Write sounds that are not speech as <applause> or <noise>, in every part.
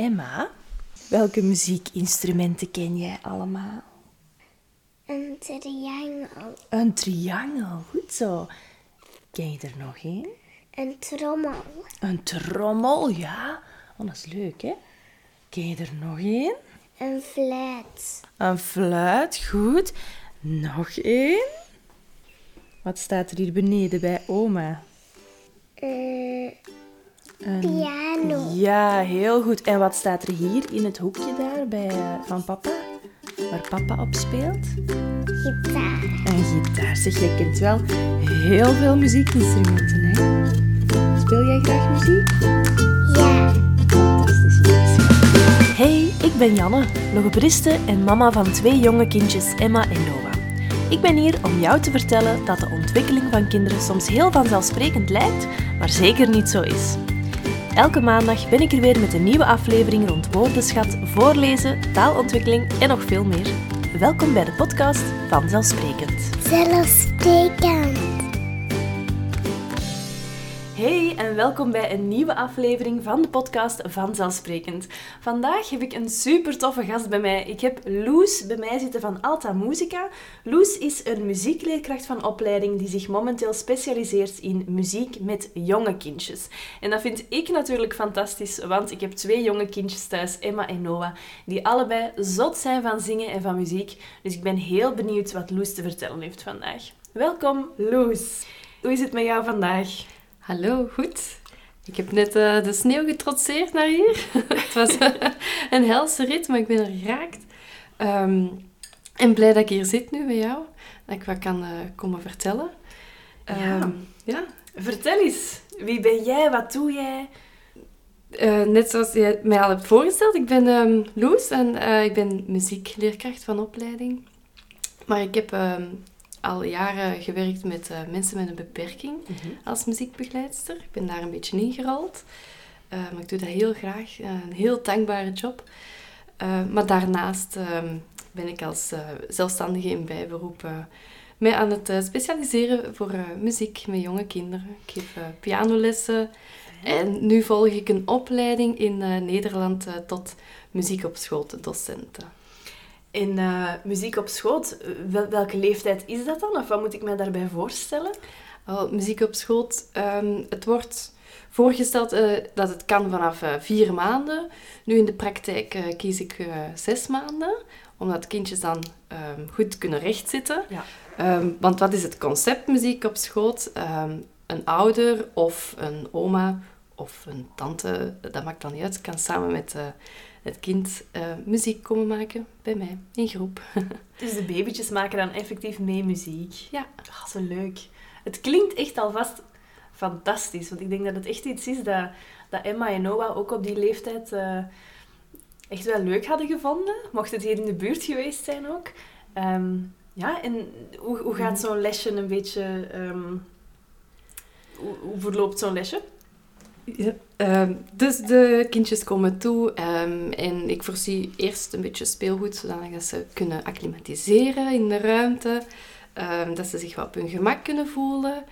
Emma, welke muziekinstrumenten ken jij allemaal? Een triangel. Een triangel, goed zo. Ken je er nog één? Een trommel. Een trommel, ja. Oh, dat is leuk, hè? Ken je er nog één? Een fluit. Een fluit, goed. Nog één. Wat staat er hier beneden bij oma? Een Een... piano. Ja, heel goed. En wat staat er hier in het hoekje daar bij, eh, van papa? Waar papa op speelt? Gitaar. Een gitaar. Zeg, jij kent wel heel veel muziekinstrumenten, hè? Speel jij graag muziek? Ja. Fantastisch. Hey, ik ben Janne, logopediste en mama van twee jonge kindjes, Emma en Noah. Ik ben hier om jou te vertellen dat de ontwikkeling van kinderen soms heel vanzelfsprekend lijkt, maar zeker niet zo is. Elke maandag ben ik er weer met een nieuwe aflevering rond woordenschat, voorlezen, taalontwikkeling en nog veel meer. Welkom bij de podcast Vanzelfsprekend. Zelfsprekend. Hey en welkom bij een nieuwe aflevering van de podcast Vanzelfsprekend. Vandaag heb ik een super toffe gast bij mij. Ik heb Loes bij mij zitten van Alta Musica. Loes is een muziekleerkracht van opleiding die zich momenteel specialiseert in muziek met jonge kindjes. En dat vind ik natuurlijk fantastisch, want ik heb twee jonge kindjes thuis, Emma en Noah, die allebei zot zijn van zingen en van muziek. Dus ik ben heel benieuwd wat Loes te vertellen heeft vandaag. Welkom Loes. Hoe is het met jou vandaag? Hallo, goed. Ik heb net eh, de sneeuw getrotseerd naar hier. <laughs> het was eh, een helse rit, maar ik ben er geraakt. Ehm, en blij dat ik hier zit nu bij jou. Dat ik wat kan eh, komen vertellen. Ja. Ehm, ja. Vertel eens, wie ben jij, wat doe jij? Net zoals je mij al hebt voorgesteld, ik ben ehm, Loes en ik ben muziekleerkracht van opleiding. Maar ik heb al jaren gewerkt met eh, mensen met een beperking als muziekbegeleidster. Ik ben daar een beetje ingerold. Eh, maar ik doe dat heel graag. Eh, een heel dankbare job. Maar daarnaast ehm, ben ik als zelfstandige in bijberoep mij aan het specialiseren voor muziek met jonge kinderen. Ik geef pianolessen. En nu volg ik een opleiding in Nederland tot muziek op school docenten. In eh, muziek op schoot, wel- welke leeftijd is dat dan? Of wat moet ik me daarbij voorstellen? Wel, muziek op schoot, ehm, het wordt voorgesteld eh, dat het kan vanaf eh, vier maanden. Nu in de praktijk kies ik zes maanden, omdat kindjes dan ehm, goed kunnen rechtzitten. Ja. Ehm, want wat is het concept muziek op schoot? Een ouder of een oma of een tante, dat maakt dan niet uit, kan samen met het kind eh, muziek komen maken bij mij in groep. <laughs> Dus de babytjes maken dan effectief mee muziek. Ja. Ah, zo leuk. Het klinkt echt alvast fantastisch, want ik denk dat het echt iets is dat, dat Emma en Noah ook op die leeftijd eh, echt wel leuk hadden gevonden. Mocht het hier in de buurt geweest zijn ook. Ehm, ja, en hoe, hoe gaat zo'n lesje een beetje... ehm, hoe, hoe verloopt zo'n lesje? Ja, ehm, dus de kindjes komen toe ehm, en ik voorzie eerst een beetje speelgoed, zodat ze kunnen acclimatiseren in de ruimte, ehm, dat ze zich wat op hun gemak kunnen voelen.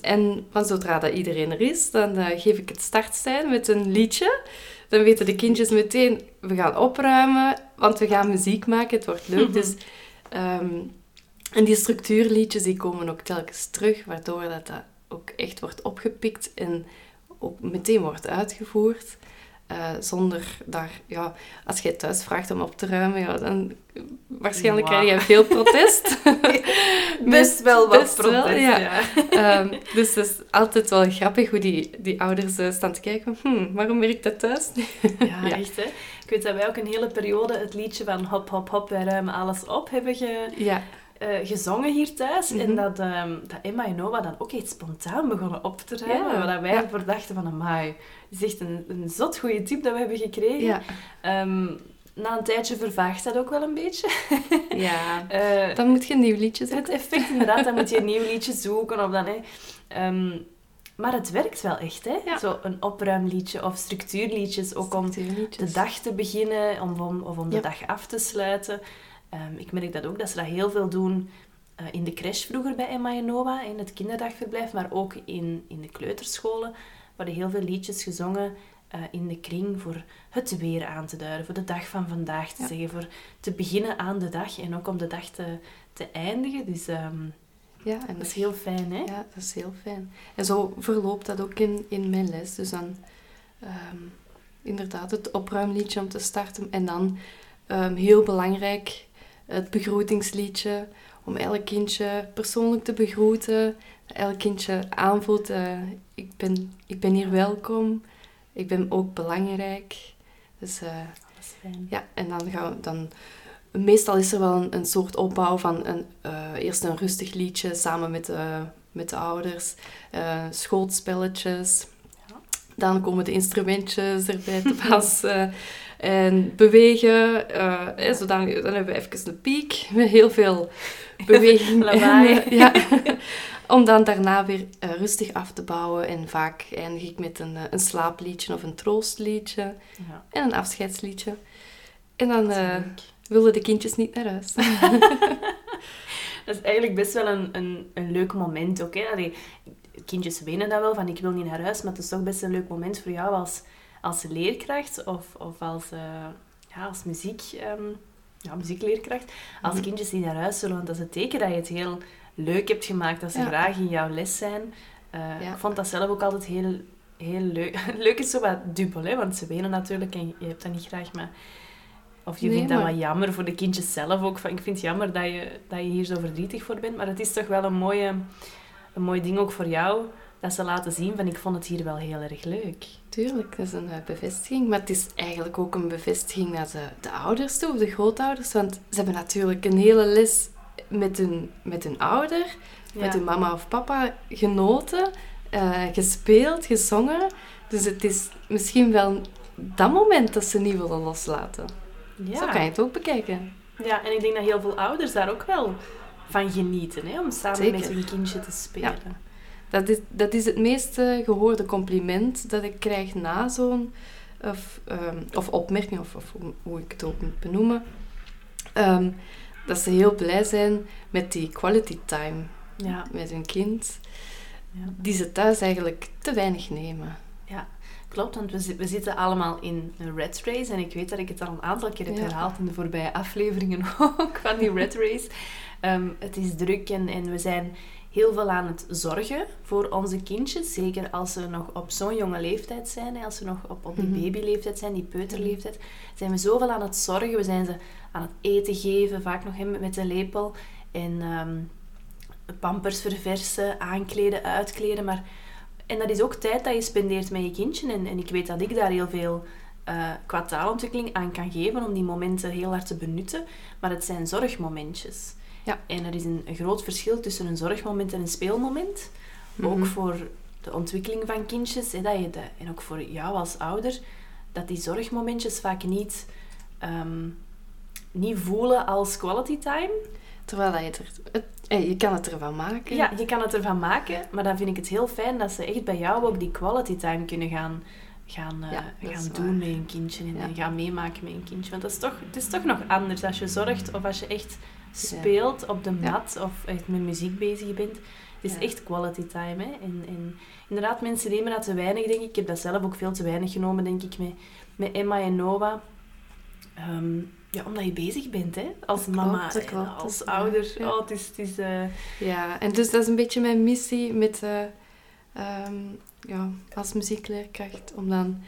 En van zodra dat iedereen er is, dan eh, geef ik het startsein met een liedje. Dan weten de kindjes meteen, we gaan opruimen, want we gaan muziek maken, het wordt leuk. Dus, ehm, en die structuurliedjes die komen ook telkens terug, waardoor dat, dat ook echt wordt opgepikt en ook meteen wordt uitgevoerd. eh, zonder daar, ja, als jij thuis vraagt om op te ruimen, ja, dan waarschijnlijk krijg je veel protest. <laughs> <laughs> Best wel wat Best wel, protest, ja. ja. <laughs> Ehm, dus het is altijd wel grappig hoe die, die ouders eh, staan te kijken. Hm, waarom werkt dat thuis? Ja, Ja. echt hè. Ik weet dat wij ook een hele periode het liedje van hop, hop, hop, wij ruimen alles op hebben ge, Ja, eh, gezongen hier thuis. En Mhm. dat, ehm, dat Emma en Noah dan ook echt spontaan begonnen op te ruimen. Ja, Waar wij ja. voor dachten van, amai, het is echt een, een zot goede tip dat we hebben gekregen. ja, Ehm, na een tijdje vervaagt dat ook wel een beetje. ja. <laughs> Eh, Dan moet je een nieuw liedje het zetten. effect inderdaad, dan moet je een <laughs> nieuw liedje zoeken. Of dan, hè. Ehm, maar het werkt wel echt, hè? Ja. Zo een opruimliedje of structuurliedjes, ook om de dag te beginnen om, om, of om de Ja. dag af te sluiten. Ehm, ik merk dat ook, dat ze dat heel veel doen eh, in de crash vroeger bij Emma en Noah, in het kinderdagverblijf, maar ook in, in de kleuterscholen worden heel veel liedjes gezongen eh, in de kring voor het weer aan te duiden, voor de dag van vandaag te Ja. zeggen, voor te beginnen aan de dag en ook om de dag te, te eindigen. Dus ehm, Ja, en dat is heel fijn, hè? Ja, dat is heel fijn. En zo verloopt dat ook in, in mijn les. Dus dan ehm, inderdaad het opruimliedje om te starten. En dan heel belangrijk het begroetingsliedje. Om elk kindje persoonlijk te begroeten. Elk kindje aanvoelt, eh, ik, ben, ik ben hier welkom. Ik ben ook belangrijk. Dus eh, Dat is fijn. ja, en dan gaan we dan... Meestal is er wel een, een soort opbouw van een, eh, eerst een rustig liedje samen met, de met de ouders. schoolspelletjes. Ja. Dan komen de instrumentjes erbij te pas. <laughs> en bewegen. eh, en zo dan, dan hebben we even een piek met <laughs> heel veel <laughs> beweging. Lawaai. En, eh, ja. <laughs> Om dan daarna weer eh, rustig af te bouwen. En vaak eindig ik met een, een slaapliedje of een troostliedje. Ja, En een afscheidsliedje. En dan wilden de kindjes niet naar huis. Dat is eigenlijk best wel een, een, een leuk moment ook. Hè? Allee, kindjes wenen dat wel, van ik wil niet naar huis, maar het is toch best een leuk moment voor jou als, als leerkracht of, of als, eh, ja, als muziek, ehm, ja, muziekleerkracht. Als Mhm. kindjes die naar huis zullen, want dat is het teken dat je het heel leuk hebt gemaakt, dat ze Ja. graag in jouw les zijn. Eh, Ja. Ik vond dat zelf ook altijd heel, heel leuk. <laughs> leuk is zo wat dubbel, hè? want ze wenen natuurlijk en je hebt dat niet graag, maar... Of je Nee, vindt dat maar- wat jammer voor de kindjes zelf ook. Van, ik vind het jammer dat je, dat je hier zo verdrietig voor bent. Maar het is toch wel een, mooie, een mooi ding ook voor jou. Dat ze laten zien van ik vond het hier wel heel erg leuk. Tuurlijk, dat is een eh, bevestiging. Maar het is eigenlijk ook een bevestiging naar de, de ouders toe, of de grootouders. Want ze hebben natuurlijk een hele les met hun, met hun ouder, met hun mama of papa genoten, eh, gespeeld, gezongen. Dus het is misschien wel dat moment dat ze niet willen loslaten. ja. Zo kan je het ook bekijken. ja, en ik denk dat heel veel ouders daar ook wel van genieten. Hè? Om samen Zeker. met hun kindje te spelen. Dat is, dat is het meest eh, gehoorde compliment dat ik krijg na zo'n... Of, ehm, of opmerking, of, of hoe- ik het ook moet benoemen. Ehm, dat ze heel blij zijn met die quality time Ja. met hun kind. Ja. Die ze thuis eigenlijk te weinig nemen. Klopt, want we, zi- we zitten allemaal in een red race. En ik weet dat ik het al een aantal keer heb Ja. herhaald in de voorbije afleveringen <laughs> ook van die red race. Ehm, het is druk en, en we zijn heel veel aan het zorgen voor onze kindjes. Zeker als ze nog op zo'n jonge leeftijd zijn. Als ze nog op, op die Mhm. babyleeftijd zijn, die peuterleeftijd. Zijn we zoveel aan het zorgen. We zijn ze aan het eten geven, vaak nog met een lepel. En ehm, pampers verversen, aankleden, uitkleden. Maar en dat is ook tijd dat je spendeert met je kindje. En, en ik weet dat ik daar heel veel eh, qua taalontwikkeling aan kan geven om die momenten heel hard te benutten. Maar het zijn zorgmomentjes. Ja. En er is een, een groot verschil tussen een zorgmoment en een speelmoment. Ook Mhm. voor de ontwikkeling van kindjes. Hè, dat je de, en ook voor jou als ouder. Dat die zorgmomentjes vaak niet, ehm, niet voelen als quality time. Terwijl dat je het het- eh, je kan het ervan maken. Ja, je kan het ervan maken, maar dan vind ik het heel fijn dat ze echt bij jou ook die quality time kunnen gaan, gaan, eh, gaan waar. doen met een kindje en, gaan meemaken met een kindje. Want dat is toch, het is toch nog anders als je zorgt of als je echt speelt op de mat of echt met muziek bezig bent. Het is Ja. echt quality time. Hè? En, en inderdaad, mensen nemen dat te weinig, denk ik. Ik heb dat zelf ook veel te weinig genomen, denk ik, met, met Emma en Noah. Ehm, ja, omdat je bezig bent, hè? Als Dat mama klopt, klopt. als ouder. Ja. Oh, het is... Het is eh, Ja, en dus dat is een beetje mijn missie met, eh, ehm, ja, als muziekleerkracht. Om dan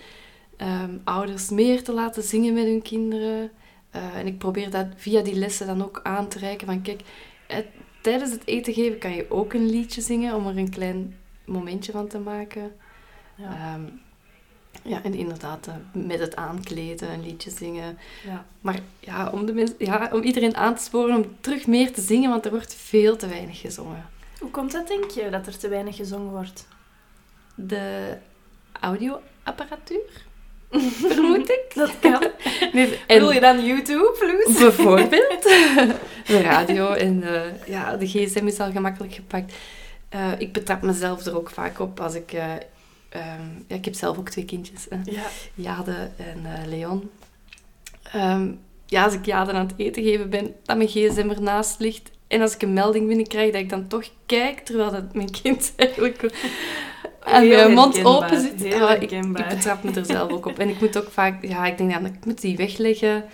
ehm, ouders meer te laten zingen met hun kinderen. Eh, en ik probeer dat via die lessen dan ook aan te reiken. Van kijk, tijdens het eten geven kan je ook een liedje zingen om er een klein momentje van te maken. ja. Ehm, ja, en inderdaad, eh, met het aankleden een liedje zingen. ja. Maar ja om, de mens, ja, om iedereen aan te sporen om terug meer te zingen, want er wordt veel te weinig gezongen. Hoe komt dat, denk je, dat er te weinig gezongen wordt? De audioapparatuur, <laughs> vermoed ik. <laughs> Dat kan. Nee, Wil je dan YouTube, Loes? <laughs> bijvoorbeeld de radio en eh, ja, de gsm is al gemakkelijk gepakt. Eh, ik betrap mezelf er ook vaak op als ik... eh, ehm, ja, ik heb zelf ook twee kindjes, hè. Ja. Jade en Leon. Ehm, ja, als ik Jade aan het eten geven ben, dat mijn gsm ernaast ligt. En als ik een melding binnenkrijg, dat ik dan toch kijk, terwijl dat mijn kind <laughs> eigenlijk en Heel mijn mond open zit. heel Ah, ik, ik betrap me er zelf ook op. En ik moet ook vaak... Ja, ik denk dan, ik moet die wegleggen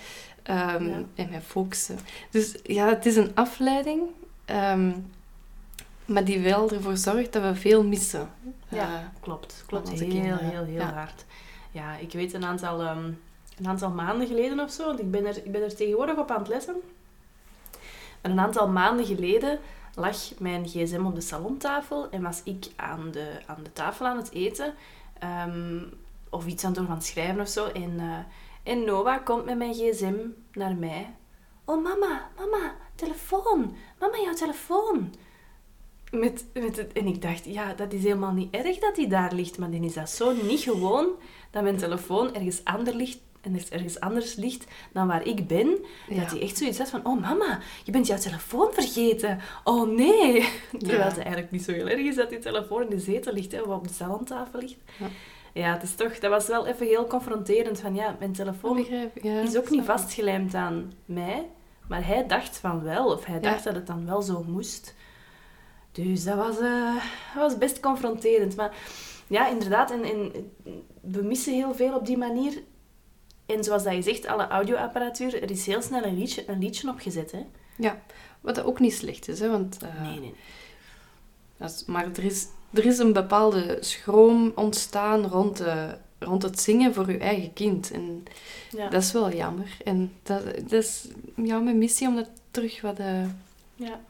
ehm, Ja. en mij focussen. Dus ja, het is een afleiding. ehm, maar die wel ervoor zorgt dat we veel missen. Ja, Eh, klopt. Klopt. onze Heel, heel, heel Ja. hard. Ja, ik weet een aantal, ehm, een aantal maanden geleden of zo, want ik ben, er, ik ben er tegenwoordig op aan het lessen. En een aantal maanden geleden lag mijn gsm op de salontafel en was ik aan de, aan de tafel aan het eten. ehm, of iets aan het doen van schrijven of zo. En, eh, en Noah komt met mijn gsm naar mij. Oh mama, mama, telefoon. Mama, jouw telefoon. Met, met het, en ik dacht, ja, dat is helemaal niet erg dat die daar ligt. Maar dan is dat zo niet gewoon dat mijn telefoon ergens, ander ligt, en er- ergens anders ligt dan waar ik ben. Ja. Dat hij echt zoiets had van, oh mama, je bent jouw telefoon vergeten. Oh nee. <laughs> Terwijl Ja. het eigenlijk niet zo heel erg is dat die telefoon in de zetel ligt, hè, of op de salontafel ligt. Ja. Ja, het is toch, dat was wel even heel confronterend van, ja, mijn telefoon is ook niet vastgelijmd aan mij. Maar hij dacht van wel, of hij dacht dat het dan wel zo moest. Dus dat was, eh, dat was best confronterend. Maar ja, inderdaad, en, en we missen heel veel op die manier. En zoals dat je zegt, alle audioapparatuur, er is heel snel een liedje, een liedje opgezet. Hè? Ja, wat ook niet slecht is, hè, want... eh, Nee, nee. dat is- maar er is, er is een bepaalde schroom ontstaan rond, de, rond het zingen voor je eigen kind. En Ja. dat is wel jammer. En dat, dat is ja, mijn missie om dat terug wat... eh, ja.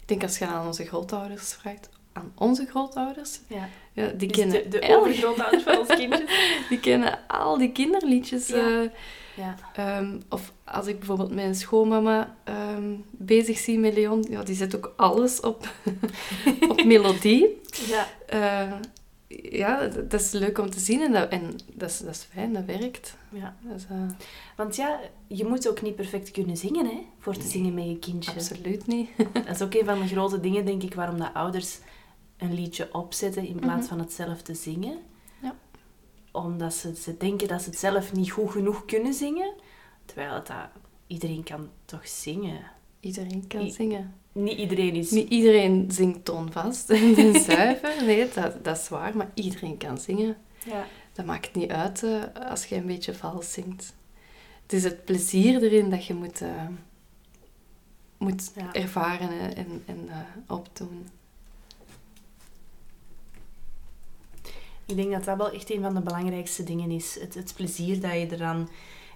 ik denk als je aan onze grootouders vraagt... Aan onze grootouders? ja. Ja, die Dus kennen de, de elk- overgrootouders van ons <laughs> kindjes. Die kennen al die kinderliedjes. Ja. eh, Ja. Ehm, of als ik bijvoorbeeld mijn schoonmama ehm, bezig zie met Leon, ja, die zet ook alles op, <laughs> op melodie. ja. Eh, ja, dat dat is leuk om te zien en dat, en dat, is, dat is fijn, dat werkt. ja. Dat is, eh, Want ja, je moet ook niet perfect kunnen zingen, hè, voor te zingen met je kindje. absoluut niet. Dat is ook een van de grote dingen, denk ik, waarom de ouders een liedje opzetten in plaats Mhm. van het zelf te zingen. Ja. Omdat ze, ze denken dat ze het zelf niet goed genoeg kunnen zingen. Terwijl het dat, iedereen kan toch zingen. Iedereen kan I- zingen. Niet iedereen is... Niet iedereen zingt toonvast <laughs> en <laughs> zuiver. Nee, dat, dat is waar, maar iedereen kan zingen. Ja. Dat maakt niet uit eh, als je een beetje vals zingt. Het is het plezier erin dat je moet, eh, moet Ja. ervaren en, en eh, opdoen. Ik denk dat dat wel echt een van de belangrijkste dingen is. Het, het plezier dat je er dan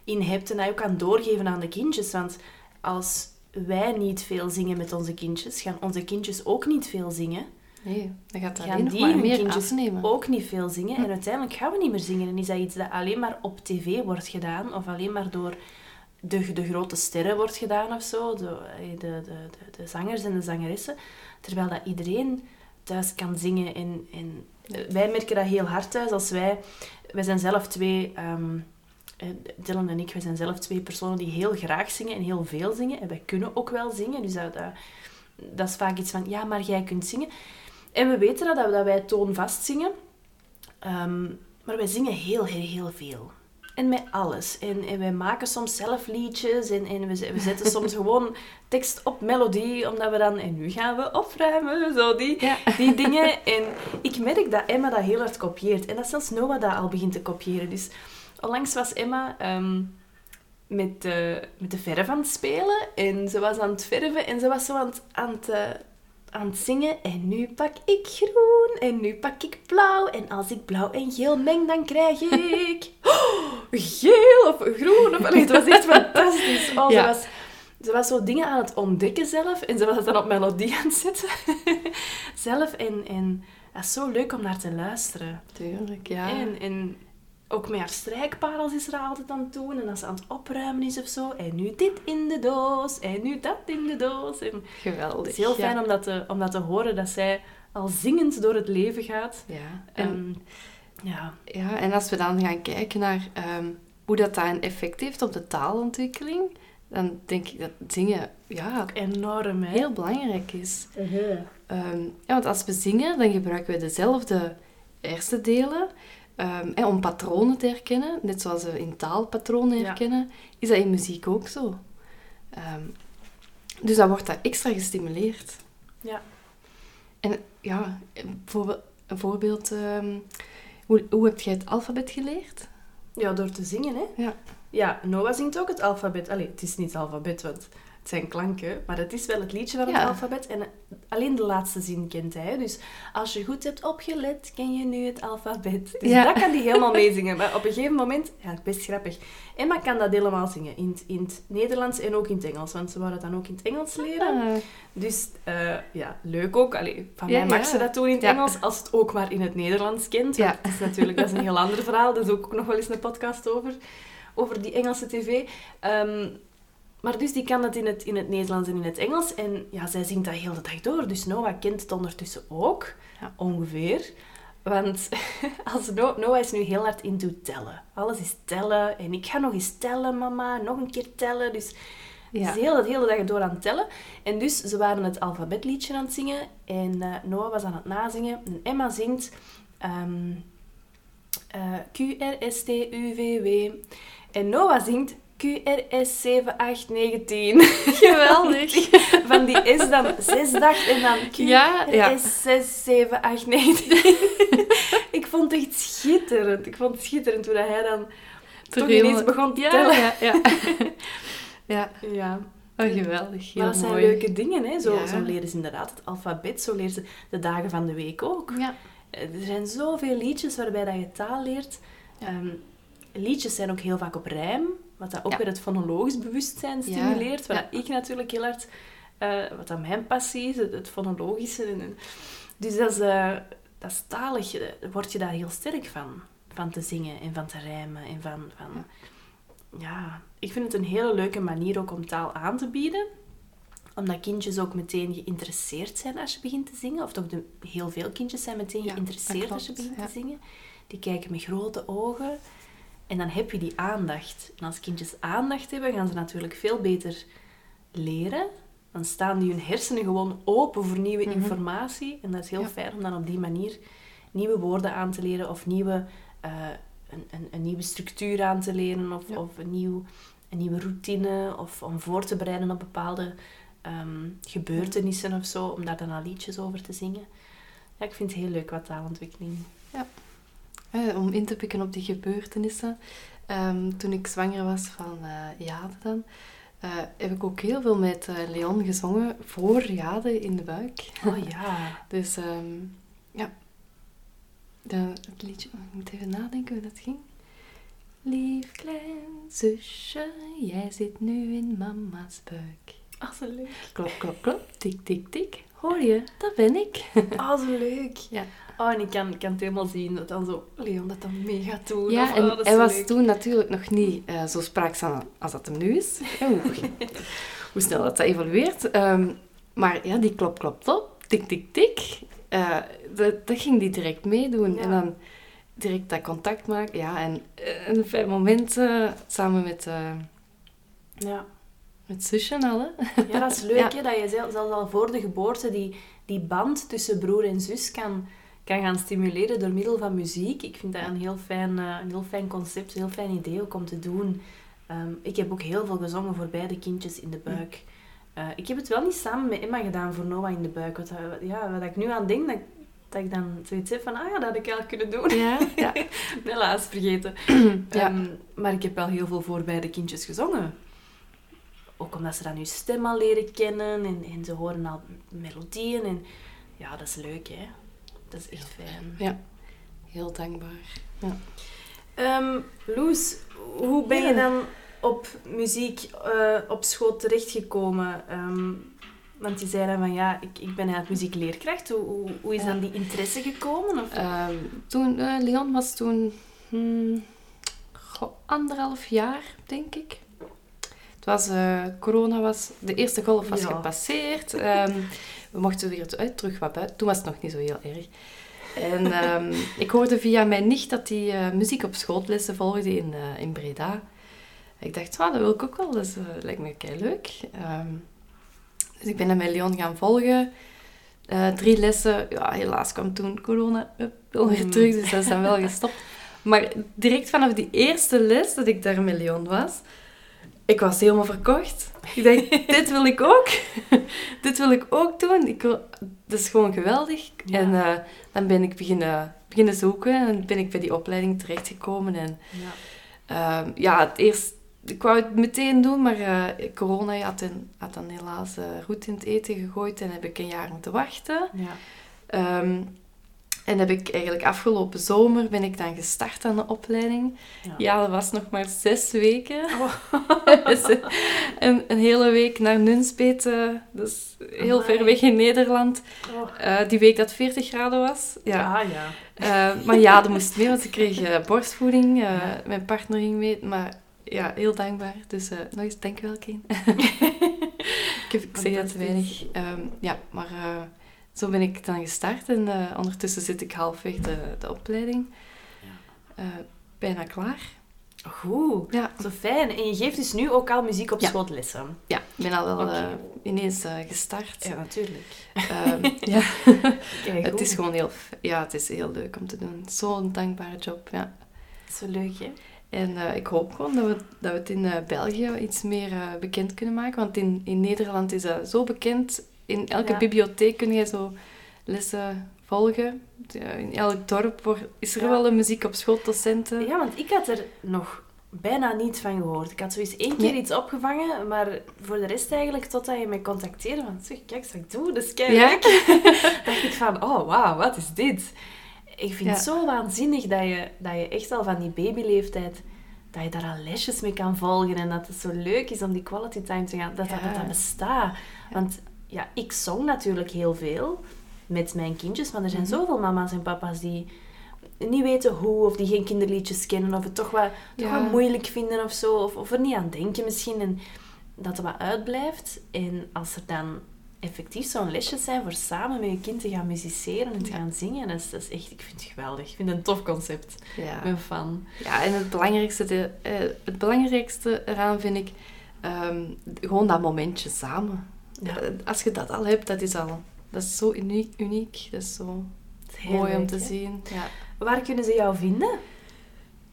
in hebt en dat je ook kan doorgeven aan de kindjes. Want als wij niet veel zingen met onze kindjes, gaan onze kindjes ook niet veel zingen. Nee, dan gaat het gaan alleen nog die maar hun meer kindjes afnemen. ook niet veel zingen. En uiteindelijk gaan we niet meer zingen. En is dat iets dat alleen maar op tv wordt gedaan, of alleen maar door de, de grote sterren wordt gedaan of zo, de, de, de, de, de zangers en de zangeressen. Terwijl dat iedereen thuis kan zingen. En, en eh, wij merken dat heel hard thuis als wij... Wij zijn zelf twee... eh, Dylan en ik, wij zijn zelf twee personen die heel graag zingen en heel veel zingen. En wij kunnen ook wel zingen. Dus dat, dat, is vaak iets van, ja, maar jij kunt zingen. En we weten dat, dat, dat wij toonvast zingen. Ehm, maar wij zingen heel, heel, heel veel. En met alles. En, en wij maken soms zelf liedjes. En, en we, we zetten <laughs> soms gewoon tekst op melodie. Omdat we dan... En nu gaan we opruimen. Zo die, Ja. die dingen. <laughs> En ik merk dat Emma dat heel hard kopieert. En dat zelfs Noah dat al begint te kopiëren. Dus onlangs was Emma... ehm, met, de met de verf aan het spelen. En ze was aan het verven. En ze was zo aan het, aan het, eh, aan het zingen. En nu pak ik groen. En nu pak ik blauw. En als ik blauw en geel meng, dan krijg ik... <laughs> geel of groen. Of, allee, het was echt <laughs> fantastisch. Oh, Ja. ze, was, ze was zo dingen aan het ontdekken zelf. En ze was het dan op melodie aan het zetten. <laughs> zelf. En, en dat is zo leuk om naar te luisteren. Tuurlijk, ja. En, en ook met haar strijkparels is er altijd aan het doen. En als ze aan het opruimen is of zo. En nu dit in de doos. En nu dat in de doos. En Geweldig. het is heel fijn ja. om, dat te, om dat te horen. Dat zij al zingend door het leven gaat. Ja. En, Ehm, ja. ja, en als we dan gaan kijken naar ehm, hoe dat, dat een effect heeft op de taalontwikkeling, dan denk ik dat zingen ja, Enorm, hè? heel belangrijk is. Ehm, ja, want als we zingen, dan gebruiken we dezelfde hersendelen ehm, hè, om patronen te herkennen. Net zoals we in taal patronen Ja. herkennen, is dat in muziek ook zo. Dus dan wordt dat extra gestimuleerd. Ja. En ja, bijvoorbeeld een voorbeeld. Hoe, hoe heb jij het alfabet geleerd? Ja, door te zingen, hè. Ja. Ja, Noah zingt ook het alfabet. Allee, het is niet het alfabet, want het zijn klanken. Maar het is wel het liedje van het Ja. alfabet. En eh, alleen de laatste zin kent hij. Dus als je goed hebt opgelet, ken je nu het alfabet. Dus Ja. dat kan hij helemaal meezingen. Maar op een gegeven moment... Ja, best grappig. Emma kan dat helemaal zingen. In, het- in het Nederlands en ook in het Engels. Want ze wou het dan ook in het Engels leren. Ah, Dus eh, ja, leuk ook. Allee, van Ja, mij mag ze dat doen in het. Engels, als het ook maar in het Nederlands kent. Ja. Het is natuurlijk dat is een heel ander verhaal. Daar is ook nog wel eens een podcast over, over die Engelse tv. Ehm, maar dus die kan het in het, in het Nederlands en in het Engels. En ja, zij zingt dat heel de dag door. Dus Noah kent het ondertussen ook, Ja. ongeveer. Want <laughs> als No- Noah is nu heel hard into tellen. Alles is tellen. En ik ga nog eens tellen, mama. Nog een keer tellen. Dus ja. ze heel de hele dag door aan het tellen. En dus ze waren het alfabetliedje aan het zingen. En eh, Noah was aan het nazingen. En Emma zingt... eh, Q, R, S, T, U, V, W. En Noah zingt Q, R, S, 7, 8, 9, 10. Geweldig. <laughs> Van die S dan zes dag en dan Q, Ja, ja. S, 6, 7, 8, 9, 10. ik vond het echt schitterend. Ik vond het schitterend hoe dat hij dan toch helemaal- ineens begon te ja, tellen. Ja, ja. <laughs> ja. Ja. Oh, geweldig. Heel Maar dat zijn mooi. leuke dingen, hè. Zo, zo leren ze inderdaad het alfabet, zo leren ze de dagen van de week ook. Ja. Eh, Er zijn zoveel liedjes waarbij dat je taal leert. Ehm, liedjes zijn ook heel vaak op rijm, wat dat ook weer het fonologisch bewustzijn stimuleert. Wat Ja. ik natuurlijk heel hard, eh, wat dat mijn passie is, het, het fonologische. En, dus dat is, eh, dat is talig, eh, word je daar heel sterk van. Van te zingen en van te rijmen en van... van Ja. ik vind het een hele leuke manier ook om taal aan te bieden omdat kindjes ook meteen geïnteresseerd zijn als je begint te zingen. Of toch de, heel veel kindjes zijn meteen Ja, geïnteresseerd als je begint te zingen. Die kijken met grote ogen. En dan heb je die aandacht. En als kindjes aandacht hebben, gaan ze natuurlijk veel beter leren. Dan staan die hun hersenen gewoon open voor nieuwe Mhm. informatie. En dat is heel Ja. fijn om dan op die manier nieuwe woorden aan te leren. Of nieuwe, eh, een, een, een nieuwe structuur aan te leren. Of, Ja. of een, nieuw, een nieuwe routine. Of om voor te bereiden op bepaalde ehm, gebeurtenissen of zo. Om daar dan al liedjes over te zingen. Ja, ik vind het heel leuk wat taalontwikkeling. Om in te pikken op die gebeurtenissen. Ehm, toen ik zwanger was van eh Jade dan, eh, heb ik ook heel veel met eh, Leon gezongen voor Jade in de buik. Oh ja. <laughs> Dus ehm, ja, de, het liedje, ik moet even nadenken hoe dat ging. Lief klein zusje, jij zit nu in mama's buik. Ah, zo leuk. Klop, klop, klop, tik, tik, tik. Hoor je, dat ben ik. <laughs> Ah, zo leuk. Ja. Oh, en ik kan, kan het helemaal zien dat dan zo Leon dat dan mee gaat doen. Ja, Of, en oh, hij was leuk. toen natuurlijk nog niet eh, zo spraakzaam als dat hem nu is. Hoe, <laughs> hoe snel dat, dat evolueert. Ehm, maar ja, die klop, klop, klop, tik, tik, tik. eh, dat, dat ging die direct meedoen. Ja. En dan direct dat contact maken. Ja, en eh, een fijn moment samen met, Ja. Met zusje al, hè. ja, dat is leuk Ja. hè, dat je zelfs al voor de geboorte die, die band tussen broer en zus kan, kan gaan stimuleren door middel van muziek. Ik vind dat een heel fijn, eh, een heel fijn concept, een heel fijn idee ook om te doen. Ehm, ik heb ook heel veel gezongen voor beide kindjes in de buik. Eh, ik heb het wel niet samen met Emma gedaan voor Noah in de buik. Wat, dat- ja, wat ik nu aan denk, dat, dat ik dan zoiets heb van, ah ja, dat had ik eigenlijk kunnen doen. Ja, ja. <laughs> Helaas vergeten. <clears throat> Ja. Ehm, maar ik heb wel heel veel voor beide kindjes gezongen. Ook omdat ze dan hun stem al leren kennen en, en ze horen al melodieën. En, ja, dat is leuk, hè. Dat is echt fijn. ja. Heel dankbaar. Ja. Ehm, Loes, hoe ben je dan op muziek eh, op school terechtgekomen? Ehm, want je zei dan van, ja, ik, ik ben eigenlijk muziekleerkracht. Hoe, hoe, hoe is Ja. dan die interesse gekomen? Of? Ehm, toen, eh, Leon was toen hmm, anderhalf jaar, denk ik. Was, eh, corona was, de eerste golf was Ja. gepasseerd. Ehm, we mochten weer uit, terug wat buiten. Toen was het nog niet zo heel erg. En <laughs> ehm, ik hoorde via mijn nicht dat hij eh, muziek op schoollessen volgde in, eh, in Breda. Ik dacht, ah, dat wil ik ook wel, dat is, lijkt me kei leuk. dus ik ben dat met Leon gaan volgen. Drie lessen, ja, helaas kwam toen corona weer Mm. terug, dus dat is dan wel gestopt. Maar direct vanaf die eerste les dat ik daar met Leon was, ik was helemaal verkocht. Ik dacht, <laughs> dit wil ik ook. <laughs> dit wil ik ook doen. Ik wil, dat is gewoon geweldig. Ja. En eh, dan ben ik beginnen, beginnen zoeken en ben ik bij die opleiding terechtgekomen. En Ja. Ehm, ja, het eerst, ik wou het meteen doen, maar eh, corona had, een, had dan helaas eh roet in het eten gegooid en heb ik een jaar moeten wachten. Ja. Ehm, en heb ik eigenlijk afgelopen zomer ben ik dan gestart aan de opleiding. Ja. Ja, dat was nog maar zes weken. Oh. <laughs> Dus, eh, een, een hele week naar Nunspeet, eh, is heel Amai. ver weg in Nederland. Oh. Eh, die week dat het 40 graden was. Ja. Ja, ja. Maar ja, dat moest mee, want ik kreeg borstvoeding. Ja. Mijn partner ging mee, maar ja, heel dankbaar. Dus nog eens dankjewel, Keen. <laughs> ik, heb, ik zeg dat te weinig. Ehm, ja, maar zo ben ik dan gestart en eh, ondertussen zit ik halfweg de, de opleiding. Eh, bijna klaar. Goed. Ja, Zo fijn. En je geeft dus nu ook al muziek op Ja. schoollessen. ja ik ben al wel eh, ineens gestart. Ja, natuurlijk. Ehm, <laughs> ja. Kijk, <laughs> het is gewoon heel, ja, het is heel leuk om te doen. Zo'n dankbare job, ja. Zo leuk, hè? En ik hoop gewoon dat we, dat we het in België iets meer bekend kunnen maken. Want in, in Nederland is dat zo bekend. In elke Ja. bibliotheek kun je zo lessen volgen. In elk dorp is er Ja. wel een muziek op schooldocenten. Ja, want ik had er nog bijna niet van gehoord. Ik had zoiets één keer Nee. iets opgevangen, maar voor de rest eigenlijk totdat je mij contacteerde van zeg, kijk wat ik doe, dat is Ja? <laughs> dacht ik van, oh wauw, wat is dit? Ik vind Ja. het zo waanzinnig dat je, dat je echt al van die babyleeftijd, dat je daar al lesjes mee kan volgen en dat het zo leuk is om die quality time te gaan, dat dat, dat, dat bestaat. Want ja, ik zong natuurlijk heel veel met mijn kindjes, maar er zijn Mhm. zoveel mama's en papa's die niet weten hoe, of die geen kinderliedjes kennen, of het toch wat, toch Ja. wat moeilijk vinden of zo, of, of er niet aan denken misschien, en dat er wat uitblijft. En als er dan effectief zo'n lesjes zijn voor samen met je kind te gaan musiceren en te Ja. gaan zingen, dat is, dat is echt, ik vind het geweldig. Ik vind het een tof concept. Ik ben fan. Ja, en het belangrijkste, de, eh, het belangrijkste eraan vind ik ehm, gewoon dat momentje samen. Ja. Als je dat al hebt, dat is al... Dat is zo uniek. uniek. Dat is zo is mooi om te zien. Ja. Waar kunnen ze jou vinden?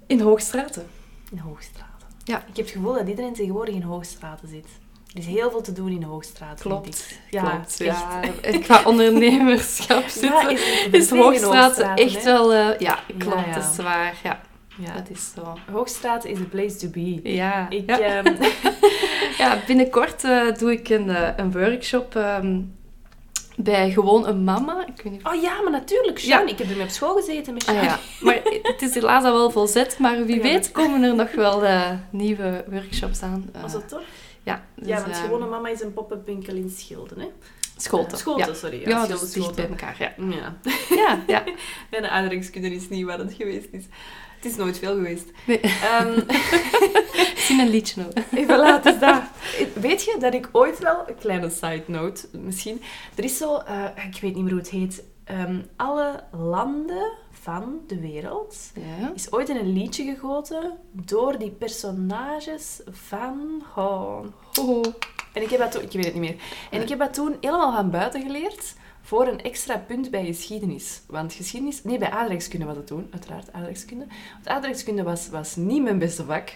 In Hoogstraten. In Hoogstraten. Ja. Ik heb het gevoel dat iedereen tegenwoordig in Hoogstraten zit. Er is heel veel te doen in Hoogstraten. vind Klopt. ik. Ja, Klopt. echt. Ja, <laughs> qua ondernemerschap zitten, Ja, is, is Hoogstraten Hoogstraten, echt wel... eh, ja, klopt. ja. Dat is waar. Ja, Ja. dat is zo. Hoogstraten is the place to be. Ja, Ik, ja. ehm, <laughs> ja binnenkort eh, doe ik een, eh, een workshop ehm, bij gewoon een mama. Ik weet niet of Oh ja, maar natuurlijk, Jean. Ja. Ik heb ermee op school gezeten met. Ah ja, <laughs> maar het is helaas al wel volzet, maar wie Ja, weet dat- komen er nog wel eh, nieuwe workshops aan. Was dat toch? ja, dus, ja, want ehm, gewone mama is een pop-up winkel in Schilden, hè? Ja. sorry. Ja, Schilden, dus dicht bij elkaar. Ja, Ja. ja, ja. <laughs> Mijn aardrijkskunde is niet waar het geweest is. Het is nooit veel geweest. Nee. Ehm, <laughs> Zie een liedje nog. <laughs> Even laten dat. Weet je dat ik ooit wel, een kleine side note misschien, er is zo, eh, ik weet niet meer hoe het heet, ehm, alle landen van de wereld Ja. is ooit in een liedje gegoten door die personages van... Oh. Oh. En ik heb dat toen... Ik weet het niet meer. En ik heb dat toen helemaal van buiten geleerd voor een extra punt bij geschiedenis. Want geschiedenis... Nee, bij aardrijkskunde was het toen. Uiteraard, aardrijkskunde. Want aardrijkskunde was, was niet mijn beste vak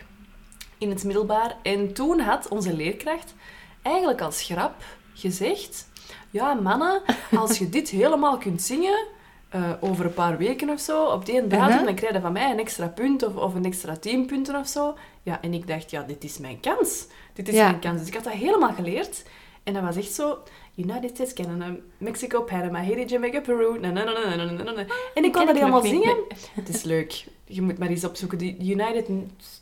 in het middelbaar. En toen had onze leerkracht eigenlijk als grap gezegd... Ja, mannen, als je dit helemaal kunt zingen... eh, over een paar weken of zo, op die een datum, Uh-huh. dan krijg je van mij een extra punt of, of een extra tien punten of zo. Ja, en ik dacht, ja, dit is mijn kans. Dit is Ja. mijn kans. Dus ik had dat helemaal geleerd. En dat was echt zo... United States, Canada, Mexico, Panama, Haiti, Jamaica, Peru... Na, na, na, na, na, na, na, na. En ik kon dat helemaal zingen. <laughs> Het is leuk. Je moet maar eens opzoeken. De United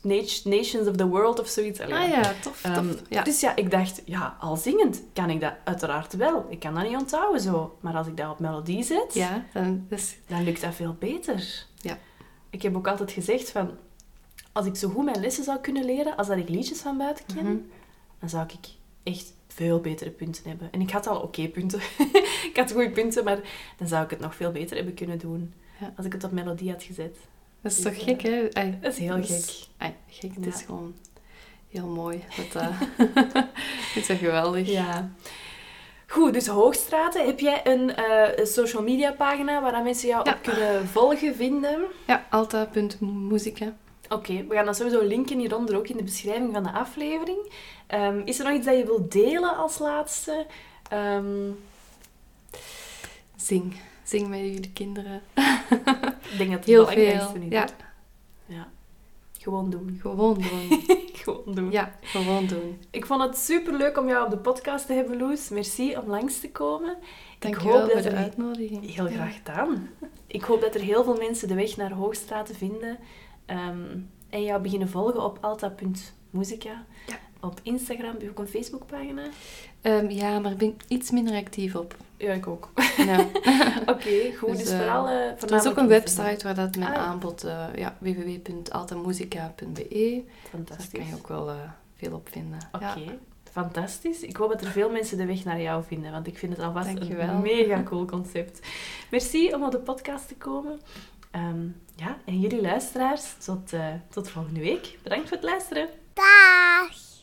Nat- Nations of the World of zoiets. Ah ja, tof. Ehm. Dus ja, ik dacht, ja, al zingend kan ik dat uiteraard wel. Ik kan dat niet onthouden zo. Maar als ik dat op melodie zet, ja, dan dan lukt dat veel beter. Ja. Ik heb ook altijd gezegd van... Als ik zo goed mijn lessen zou kunnen leren, als dat ik liedjes van buiten ken, Mhm. dan zou ik echt veel betere punten hebben. En ik had al oké punten. <laughs> ik had goede punten, maar dan zou ik het nog veel beter hebben kunnen doen. Ja. Als ik het op melodie had gezet. dat is Dus, toch eh, gek, hè? Ai, Dat is heel dat gek. ai, gek, het Ja. is gewoon heel mooi. Dat, <laughs> <laughs> het is geweldig. Ja. Goed, dus Hoogstraten. Heb jij een, eh, social media pagina waar mensen jou Ja. op kunnen volgen, vinden? Ja, alta.muzika. Oké, we gaan dat sowieso linken hieronder, ook in de beschrijving van de aflevering. Ehm, is er nog iets dat je wilt delen als laatste? Ehm, Zing. Zing met jullie kinderen. ik denk dat het Heel belangrijkste veel. is. Ja, ja. Gewoon doen. gewoon doen. <laughs> Gewoon doen. Ja, gewoon doen. Ik vond het super leuk om jou op de podcast te hebben, Loes. Merci om langs te komen. Dankjewel hoop voor dat de er- uitnodiging. Heel graag gedaan. Ik hoop dat er heel veel mensen de weg naar Hoogstraten vinden ehm, en jou beginnen volgen op alta.musica. Ja. Op Instagram heb je ook een Facebookpagina. Ehm, ja, maar ik ben iets minder actief op. Ja, ik ook. <laughs> Oké, goed. Dus, Dus, vooral... eh, Er is ook een website waar dat mijn Ah, ja. aanbod, eh ja, www.altamusica.be. Dus daar Fantastisch. kan je ook wel eh, veel op vinden. Oké, Ja. fantastisch. Ik hoop dat er veel mensen de weg naar jou vinden, want ik vind het alvast een mega cool concept. Merci om op de podcast te komen. Ehm, ja, en jullie luisteraars, tot, eh, tot volgende week. Bedankt voor het luisteren. Dag.